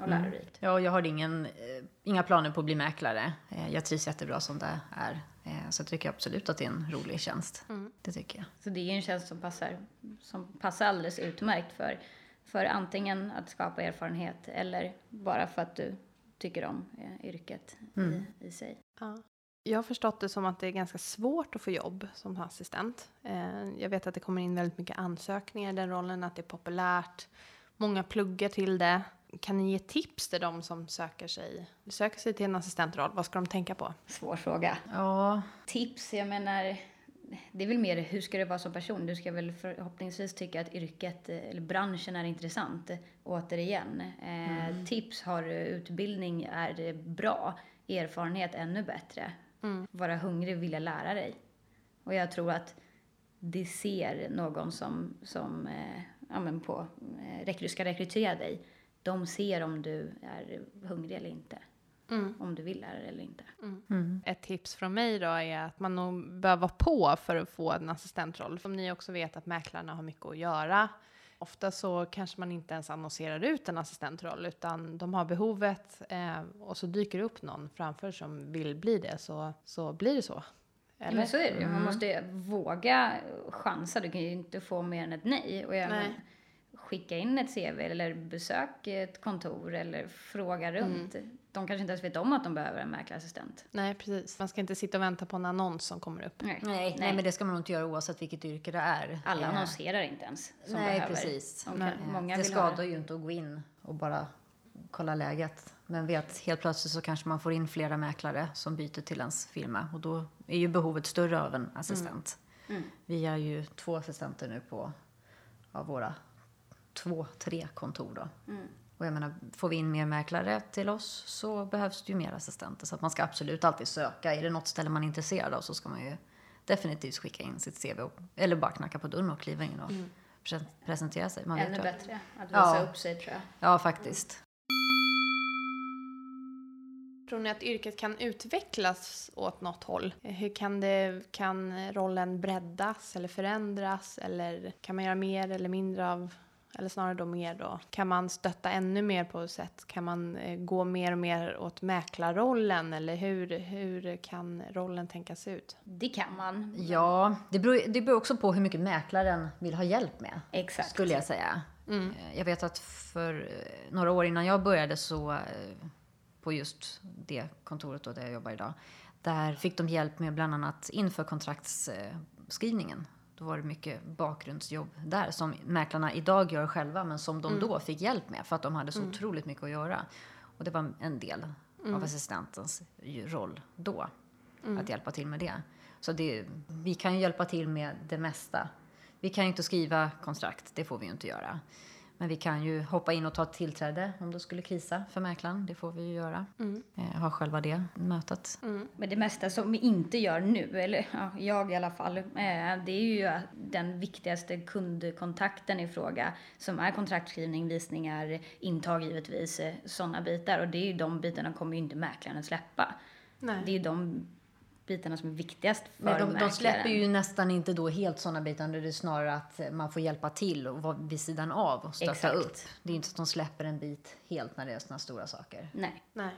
D: Och lärorikt.
C: Ja, jag har ingen, eh, inga planer på att bli mäklare. Eh, jag trivs jättebra som det är. Eh, så jag tycker absolut att det är en rolig tjänst. Det tycker jag.
D: Så det är en tjänst som passar, som passar alldeles utmärkt för, för antingen att skapa erfarenhet eller bara för att du tycker om eh, yrket
C: Mm.
D: i, i sig.
A: Ja. Jag har förstått det som att det är ganska svårt att få jobb som assistent. Eh, jag vet att det kommer in väldigt mycket ansökningar i den rollen, att det är populärt. Många pluggar till det. Kan ni ge tips till de som söker sig, söker sig till en assistentroll? Vad ska de tänka på?
D: Svår fråga.
C: Ja,
D: Tips, jag menar, det är väl mer hur ska du vara som person? Du ska väl förhoppningsvis tycka att yrket eh, eller branschen är intressant. Återigen, eh, tips har du, utbildning är bra, erfarenhet ännu bättre. Vara hungrig vilja lära dig. Och jag tror att det ser någon som, som eh, ja, men på, eh, ska rekrytera dig. De ser om du är hungrig eller inte.
A: Mm.
D: om du vill lära dig eller inte.
C: Mm.
A: Ett tips från mig då är att man nog bör vara på för att få en assistentroll. Som ni också vet att mäklarna har mycket att göra. Ofta så kanske man inte ens annonserar ut en assistentroll utan de har behovet eh, och så dyker det upp någon framför som vill bli det så, så blir det så. Eller?
D: Men så är det ju. Man måste ju våga chansa. Du kan ju inte få mer än ett nej. Och jag
A: Nej.
D: skicka in ett CV eller besök ett kontor eller fråga runt. De kanske inte ens vet om att de behöver en mäklarassistent.
A: Nej, precis. Man ska inte sitta och vänta på en annons som kommer upp.
D: Nej.
C: Nej, nej, men det ska man nog inte göra oavsett vilket yrke det är.
D: Alla
C: Eh,
D: annonserar inte ens som
C: Nej,
D: behöver.
C: precis.
D: De kan,
A: Nej.
D: Många
C: det skadar
D: ha
C: ju inte att gå in och bara kolla läget. Men vet, helt plötsligt så kanske man får in flera mäklare som byter till ens firma och då är ju behovet större av en assistent.
D: Mm.
C: Vi är ju två assistenter nu på av våra två, tre kontor då.
D: Mm.
C: Och jag menar, får vi in mer mäklare till oss så behövs det ju mer assistenter. Så att man ska absolut alltid söka. Är det något ställe man är intresserad av så ska man ju definitivt skicka in sitt CV. Och, eller bara knacka på dörren och kliva in och pre- presentera sig. Man vet
D: Ännu
C: ju.
D: bättre att visa
C: Ja.
D: upp sig tror jag.
C: Ja, faktiskt.
A: Tror ni att yrket kan utvecklas åt något håll? Hur kan, det, kan rollen breddas eller förändras? Eller kan man göra mer eller mindre av, eller snarare då mer då? Kan man stötta ännu mer på ett sätt? Kan man eh, gå mer och mer åt mäklarrollen? Eller hur, hur kan rollen tänkas ut?
D: Det kan man.
C: Ja, det beror, det beror också på hur mycket mäklaren vill ha hjälp med.
D: Exakt.
C: Skulle jag säga.
A: Mm.
C: Eh, Jag vet att för eh, några år innan jag började så på just det kontoret då där jag jobbar idag. Där fick de hjälp med bland annat inför kontraktsskrivningen. Då var det mycket bakgrundsjobb där som mäklarna idag gör själva men som de då fick hjälp med för att de hade så otroligt mycket att göra. Och det var en del av assistentens roll då. Att hjälpa till med det. Så det, vi kan ju hjälpa till med det mesta. Vi kan ju inte skriva kontrakt, det får vi ju inte göra. Men vi kan ju hoppa in och ta ett tillträde om det skulle krisa för mäklaren. Det får vi ju göra. Eh, ha själva det mötet.
D: Men det mesta som vi inte gör nu, eller ja, jag i alla fall, eh, det är ju att den viktigaste kundkontakten i fråga som är kontraktskrivning, visningar, intag givetvis, sådana bitar. Och det är ju de bitarna kommer ju inte mäklaren släppa.
A: Nej.
D: Det är ju de bitarna som är viktigast för
C: Men de,
D: mäklaren.
C: de släpper ju nästan inte då helt sådana bitar. Det är snarare att man får hjälpa till och vara vid sidan av och stötta
D: Exakt.
C: upp. Det är inte så att de släpper en bit helt när det är sådana stora saker.
D: Nej.
A: Nej.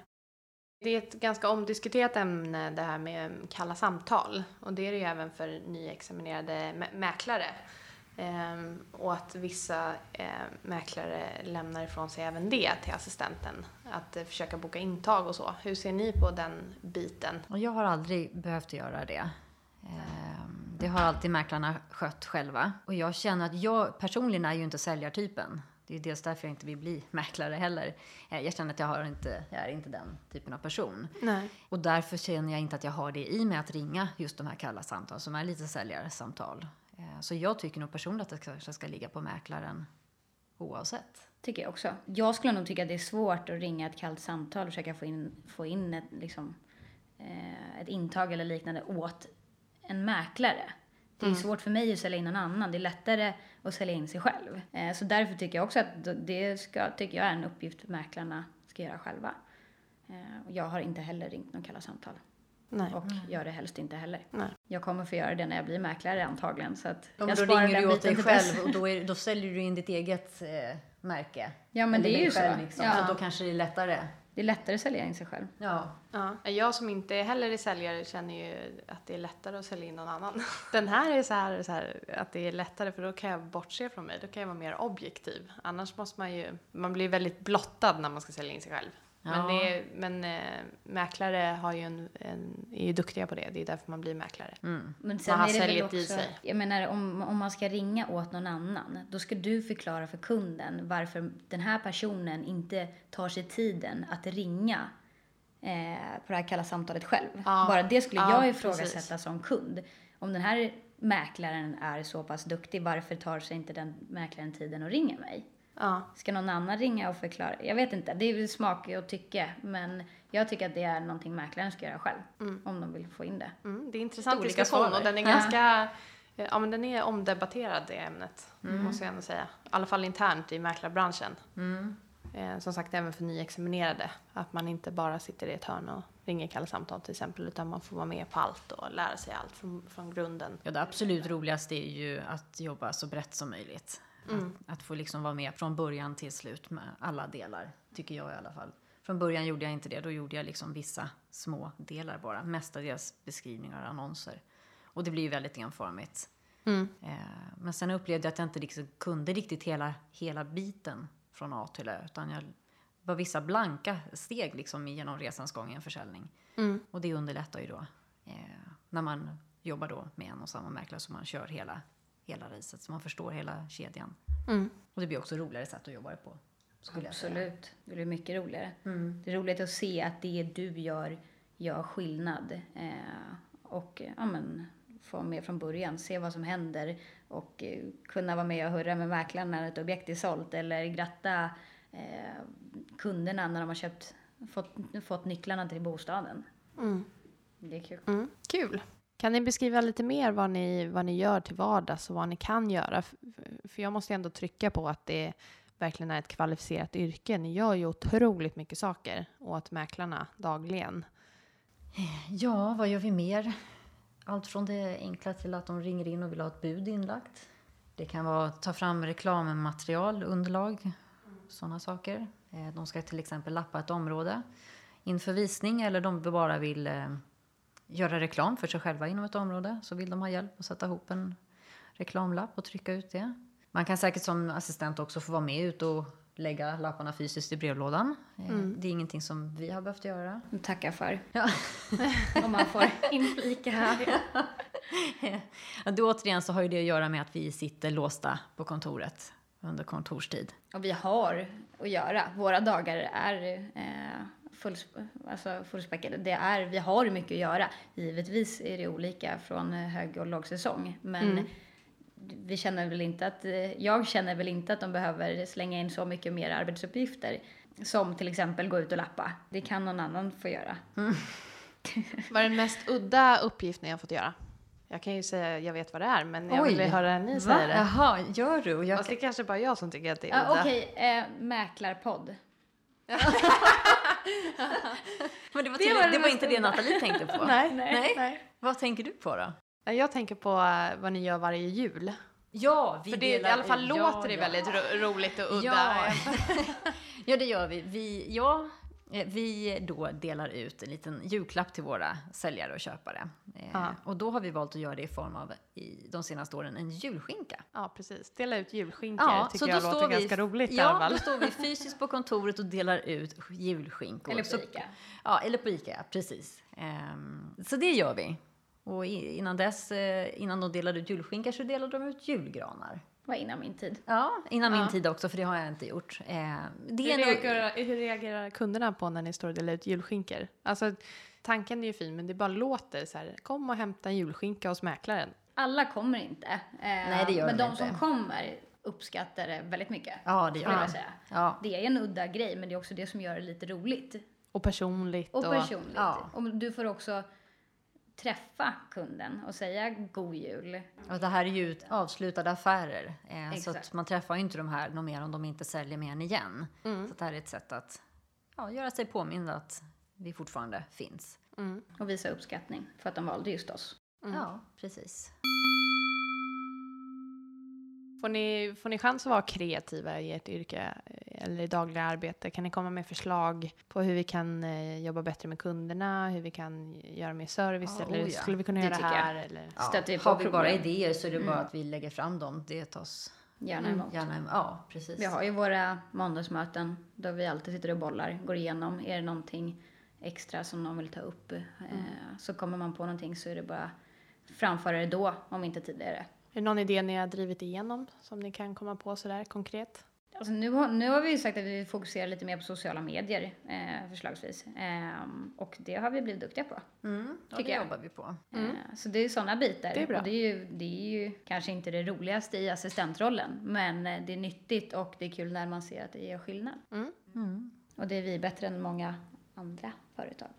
A: Det är ett ganska omdiskuterat ämne det här med kalla samtal. Och det är det ju även för nyexaminerade mä- mäklare. Ehm, och att vissa eh, mäklare lämnar ifrån sig även det till assistenten. Att eh, försöka boka intag och så. Hur ser ni på den biten?
C: Och jag har aldrig behövt göra det. Ehm, Det har alltid mäklarna skött själva. Och jag känner att jag personligen är ju inte säljartypen. Det är dels därför jag inte vill bli mäklare heller. Eh, Jag känner att jag, har inte, jag är inte den typen av person.
A: Nej.
C: Och därför känner jag inte att jag har det i mig att ringa just de här kalla samtal som är lite säljarsamtal. Eh, Så jag tycker nog personligen att det kanske ska ligga på mäklaren oavsett.
D: Tycker jag också. Jag skulle nog tycka att det är svårt att ringa ett kallt samtal och försöka få in, få in ett, liksom, eh, ett intag eller liknande åt en mäklare. Det är svårt för mig att sälja in någon annan. Det är lättare att sälja in sig själv. Eh, så därför tycker jag också att det ska, tycker jag är en uppgift mäklarna ska göra själva. Jag har inte heller ringt någon kalla samtal.
A: Nej.
D: Och gör det helst inte heller.
A: Nej.
D: Jag kommer få göra det när jag blir mäklare antagligen. Så att
C: Om
D: jag
C: då ringer du åt dig själv och då, är, då säljer du in ditt eget eh, märke.
D: Ja, men
C: Eller
D: det är ju
C: själv,
D: så.
C: Liksom.
D: Ja.
C: Så då kanske det är lättare.
D: Det är lättare att sälja in sig själv.
C: Ja.
A: Ja. Jag som inte heller är säljare känner ju att det är lättare att sälja in någon annan. Den här är så här, så här att det är lättare för då kan jag bortse från mig. Då kan jag vara mer objektiv. Annars måste man ju, man blir väldigt blottad när man ska sälja in sig själv. Men, det är, men äh, mäklare har ju en, en, är ju duktiga på det. Det är därför man blir mäklare.
C: Mm.
D: Men sen
A: har
D: är det väl
A: säljet
D: också,
A: i sig.
D: jag menar om, om man ska ringa åt någon annan, då ska du förklara för kunden varför den här personen inte tar sig tiden att ringa eh, på det här kalla samtalet själv.
A: Ja.
D: Bara det skulle
A: Ja,
D: jag ifrågasätta
A: precis.
D: som kund. Om den här mäklaren är så pass duktig, varför tar sig inte den mäklaren tiden att ringa mig?
A: Ja.
D: Ska någon annan ringa och förklara? Jag vet inte, det är väl smak och tycke, men jag tycker att det är någonting mäklaren ska göra själv, om de vill få in det.
A: Mm, det är intressant
C: Olika
A: diskussion
C: svar
A: och den är
D: Ja.
A: ganska eh, Ja men den är omdebatterad det ämnet, måste jag ändå säga. I alla fall internt i mäklarbranschen. Eh, som sagt även för nyexaminerade. Att man inte bara sitter i ett hörn och ringer kalla samtal till exempel. Utan man får vara med på allt och lära sig allt från, från grunden.
C: Ja, det absolut roligaste är ju att jobba så brett som möjligt.
A: Mm.
C: Att, att få liksom vara med från början till slut med alla delar, tycker jag i alla fall. Från början gjorde jag inte det, då gjorde jag liksom vissa små delar bara. Mestadels beskrivningar och annonser. Och det blir ju väldigt enformigt.
A: Mm.
C: Eh, men sen upplevde jag att jag inte liksom kunde riktigt hela, hela biten från A till Ö. Utan jag var vissa blanka steg liksom genom resans gång i en försäljning.
A: Mm.
C: Och det underlättar ju då eh, när man jobbar då med en och samma mäklare så man kör hela, hela racet. Så man förstår hela kedjan.
A: Mm.
C: Och det blir också roligare sätt att jobba på. Jag säga.
D: Absolut. Det blir mycket roligare.
C: Mm.
D: Det är roligt att se att det du gör gör skillnad. Eh, och ja, men, få vara med från början, se vad som händer och eh, kunna vara med och hurra med mäklaren när ett objekt är sålt eller gratta eh, kunderna när de har köpt, fått, fått nycklarna till bostaden.
A: Mm.
D: Det är kul.
A: Mm. Kul. Kan ni beskriva lite mer vad ni, vad ni gör till vardags och vad ni kan göra? För jag måste ändå trycka på att det verkligen är ett kvalificerat yrke. Ni gör ju otroligt mycket saker åt mäklarna dagligen.
C: Ja, vad gör vi mer? Allt från det enkla till att de ringer in och vill ha ett bud inlagt. Det kan vara att ta fram reklammaterial, underlag, sådana saker. Eh, de ska till exempel lappa ett område inför visning eller de bara vill eh, göra reklam för sig själva inom ett område. Så vill de ha hjälp att sätta ihop en reklamlapp och trycka ut det. Man kan säkert som assistent också få vara med ut och lägga lapparna fysiskt i brevlådan. Eh, Det är ingenting som vi har behövt göra.
D: Tackar för.
C: Ja.
D: Om man får inflika här.
C: Ja, då återigen så har ju det att göra med att vi sitter låsta på kontoret under kontorstid.
D: Och vi har att göra. Våra dagar är eh, full, alltså fullspäckade. Det är, vi har mycket att göra. Givetvis är det olika från eh, hög och lågsäsong. Men
A: Mm.
D: vi känner väl inte att, eh, jag känner väl inte att de behöver slänga in så mycket mer arbetsuppgifter. Som till exempel gå ut och lappa. Det kan någon annan få göra.
A: Vad är den mest udda uppgiften jag har fått göra? Jag kan ju säga jag vet vad det är, men jag vill
C: Oj.
A: höra ni säga det.
C: Jaha, gör du? Och jag
A: Fast det är kanske bara jag som tycker att det är
D: Ah,
A: udda.
D: Okej, eh, mäklarpodd.
C: Men det var,
A: Det var
C: det var inte det. Nathalie tänkte på.
A: Nej,
C: Nej.
A: nej.
C: Vad tänker du på då?
A: Nej, Jag tänker på eh, vad ni gör varje jul.
C: Ja, vi
A: För det, i
C: delar
A: alla fall
C: ut-
A: låter det
C: ja,
A: väldigt ro roligt och udda.
C: Ja. ja, det gör vi. vi ja, vi då delar ut en liten julklapp till våra säljare och köpare. Eh,
A: Ja.
C: Och då har vi valt att göra det i form av, i de senaste åren, en julskinka.
A: Ja, precis. Dela ut julskinkor tycker jag låter
C: vi,
A: ganska roligt i
C: ja,
A: alla fall.
C: då står vi fysiskt på kontoret och delar ut julskinkor.
D: Eller på
C: Så-
D: Ica.
C: Ja, eller på Ica, ja, precis. Ehm, så det gör vi. Och i- innan dess, eh, innan de delade ut julskinkor så delade de ut julgranar.
D: Var innan min tid.
C: Ja, innan
A: Ja.
C: min tid också, för det har jag inte gjort. Eh, det
A: Hur
C: är nog,
A: reagerar, hur reagerar kunderna på när ni står och delar ut julskinkor? Alltså, tanken är ju fin, men det bara låter så här. Kom och hämta en julskinka hos mäklaren.
D: Alla kommer inte. Eh,
C: Nej, det gör
D: men
C: de
D: de
C: inte.
D: som kommer uppskattar det väldigt mycket.
C: Ja, det gör
D: jag säga.
C: Ja.
D: Det är en udda grej, men det är också det som gör det lite roligt.
A: Och personligt.
D: Och personligt.
C: ja.
D: Och du får också träffa kunden och säga god jul.
C: Och det här är ju avslutade affärer. Eh, så att man träffar ju inte de här någon mer om de inte säljer mer än igen.
A: Mm.
C: Så det här är ett sätt att ja, göra sig påmind att vi fortfarande finns.
A: Mm.
D: Och visa uppskattning för att de valde just oss.
A: Mm.
C: Ja, precis.
A: Får, ni, får ni chans att vara kreativa i ert yrke eh, eller i dagliga arbete? Kan ni komma med förslag på hur vi kan eh, jobba bättre med kunderna, hur vi kan göra mer service
C: Ja,
A: eller
C: oh ja.
A: skulle vi kunna
D: Det
A: göra det
D: jag.
A: här? Eller?
C: Ja,
D: vi
C: har vi bara
D: problem.
C: idéer så är det bara
D: Mm.
C: att vi lägger fram dem. Det tas
D: Gärna
A: Mm.
D: emot.
C: gärna Ja, precis.
D: Vi har ju våra måndagsmöten då vi alltid sitter och bollar, går igenom. Är det någonting extra som någon vill ta upp eh, så kommer man på någonting så är det bara framföra det då, om inte tidigare.
A: Är det någon idé ni har drivit igenom som ni kan komma på sådär konkret?
D: Alltså nu, har, nu har vi ju sagt att vi fokuserar lite mer på sociala medier eh, förslagsvis. Ehm, och det har vi blivit duktiga på.
C: Mm, ja,
D: Tycker
C: det
D: jag.
C: jobbar vi på.
A: Mm.
D: Eh, så det är sådana bitar.
A: Det är bra.
D: Och det är, ju, det är ju kanske inte det roligaste i assistentrollen. Men eh, det är nyttigt och det är kul när man ser att det gör skillnad.
A: Mm.
C: Mm.
D: Och det är vi bättre än många andra företag.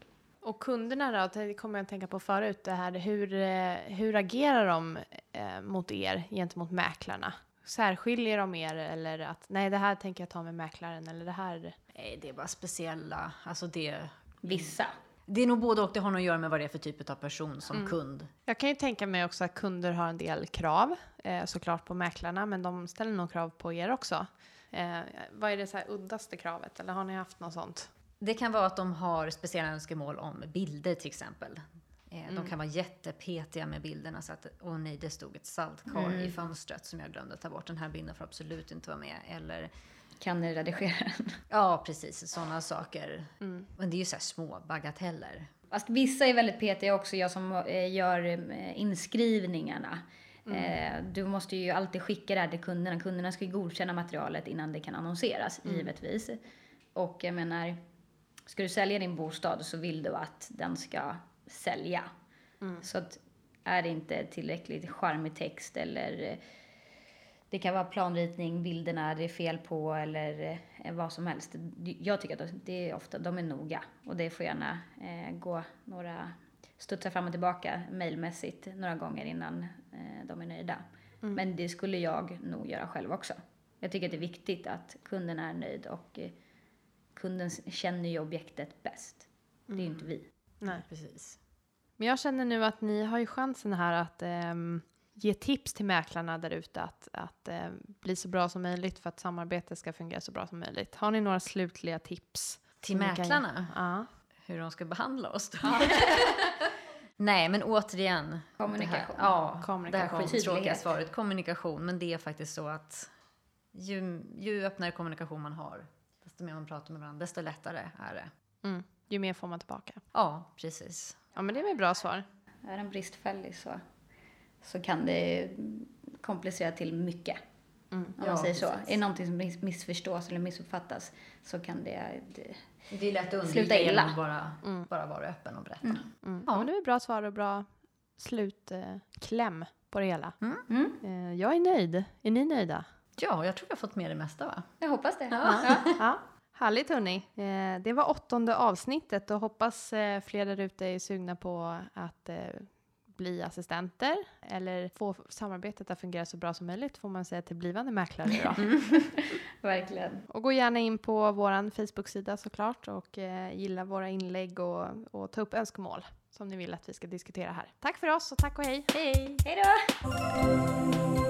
A: Och kunderna då, det kommer jag att tänka på förut, det här hur, eh, hur agerar de eh, mot er gentemot mäklarna? särskiljer dem mer eller att nej, det här tänker jag ta med mäklaren eller det här.
C: Nej, det är bara speciella, alltså det...
D: Vissa.
C: Det är nog både och, det har nog att göra med vad det är för typ av person som kund.
A: Jag kan ju tänka mig också att kunder har en del krav eh, såklart på mäklarna, men de ställer nog krav på er också. Eh, vad är det så här uddaste kravet eller har ni haft något sånt?
C: Det kan vara att de har speciella önskemål om bilder till exempel. Eh, De kan vara jättepetiga med bilderna så att, åh nej, det stod ett saltkar i fönstret som jag glömde ta bort. Den här bilden får absolut inte vara med. Eller,
D: Kan ni redigera den?
C: ja precis, sådana saker. Men det är ju så små bagateller.
D: Fast vissa är väldigt petiga också, jag som eh, gör eh, inskrivningarna. Eh, Du måste ju alltid skicka det här till kunderna. Kunderna ska ju godkänna materialet innan det kan annonseras, givetvis. Och jag menar, ska du sälja din bostad så vill du att den ska sälja. Så att är det inte tillräckligt charmig text eller eh, det kan vara planritning, bilderna det är fel på eller eh, vad som helst. Jag tycker att det är ofta, de är noga och det får gärna eh, gå några, studsa fram och tillbaka mailmässigt några gånger innan eh, de är nöjda. Men det skulle jag nog göra själv också. Jag tycker att det är viktigt att kunden är nöjd och eh, kunden känner ju objektet bäst. Det är ju inte vi.
A: Nej.
C: Precis.
A: Men jag känner nu att ni har ju chansen här att ehm, ge tips till mäklarna där ute att, att eh, bli så bra som möjligt för att samarbetet ska fungera så bra som möjligt. Har ni några slutliga tips?
C: Till
A: kan
C: mäklarna?
A: Ja.
C: Hur de ska behandla oss då? Nej, men återigen.
D: Kommunikation.
C: Det här, ja,
A: Kommunikation.
C: Det här skittråkiga svaret. Kommunikation. Men det är faktiskt så att ju, ju öppnare kommunikation man har, desto mer man pratar med varandra, desto lättare är det.
A: Mm. Ju mer får man tillbaka.
C: Ja, precis.
A: Ja, men det är väl bra svar.
D: Är den bristfällig så, så kan det komplicera till mycket. Om
C: Ja,
D: man säger så.
C: precis.
D: Är det någonting som miss- missförstås eller missuppfattas så kan det... det
C: Det är lätt att
D: Sluta
C: undvika
D: illa.
C: genom att bara, bara vara öppen och berätta.
A: Mm. Ja. men det är bra svar och bra slutkläm kläm på det hela.
D: Mm.
A: Eh, jag är nöjd. Är ni nöjda?
C: Ja, jag tror jag har fått med det mesta va?
D: Jag hoppas det.
A: Ja. Härligt hörni. Eh, det var åttonde avsnittet och hoppas eh, fler där ute är sugna på att eh, bli assistenter eller få samarbetet att fungera så bra som möjligt får man säga till blivande mäklare då.
D: Verkligen.
A: Och gå gärna in på vår Facebook-sida såklart och gilla våra inlägg och, och ta upp önskemål som ni vill att vi ska diskutera här. Tack för oss och tack och hej! Hej!
D: Hej då!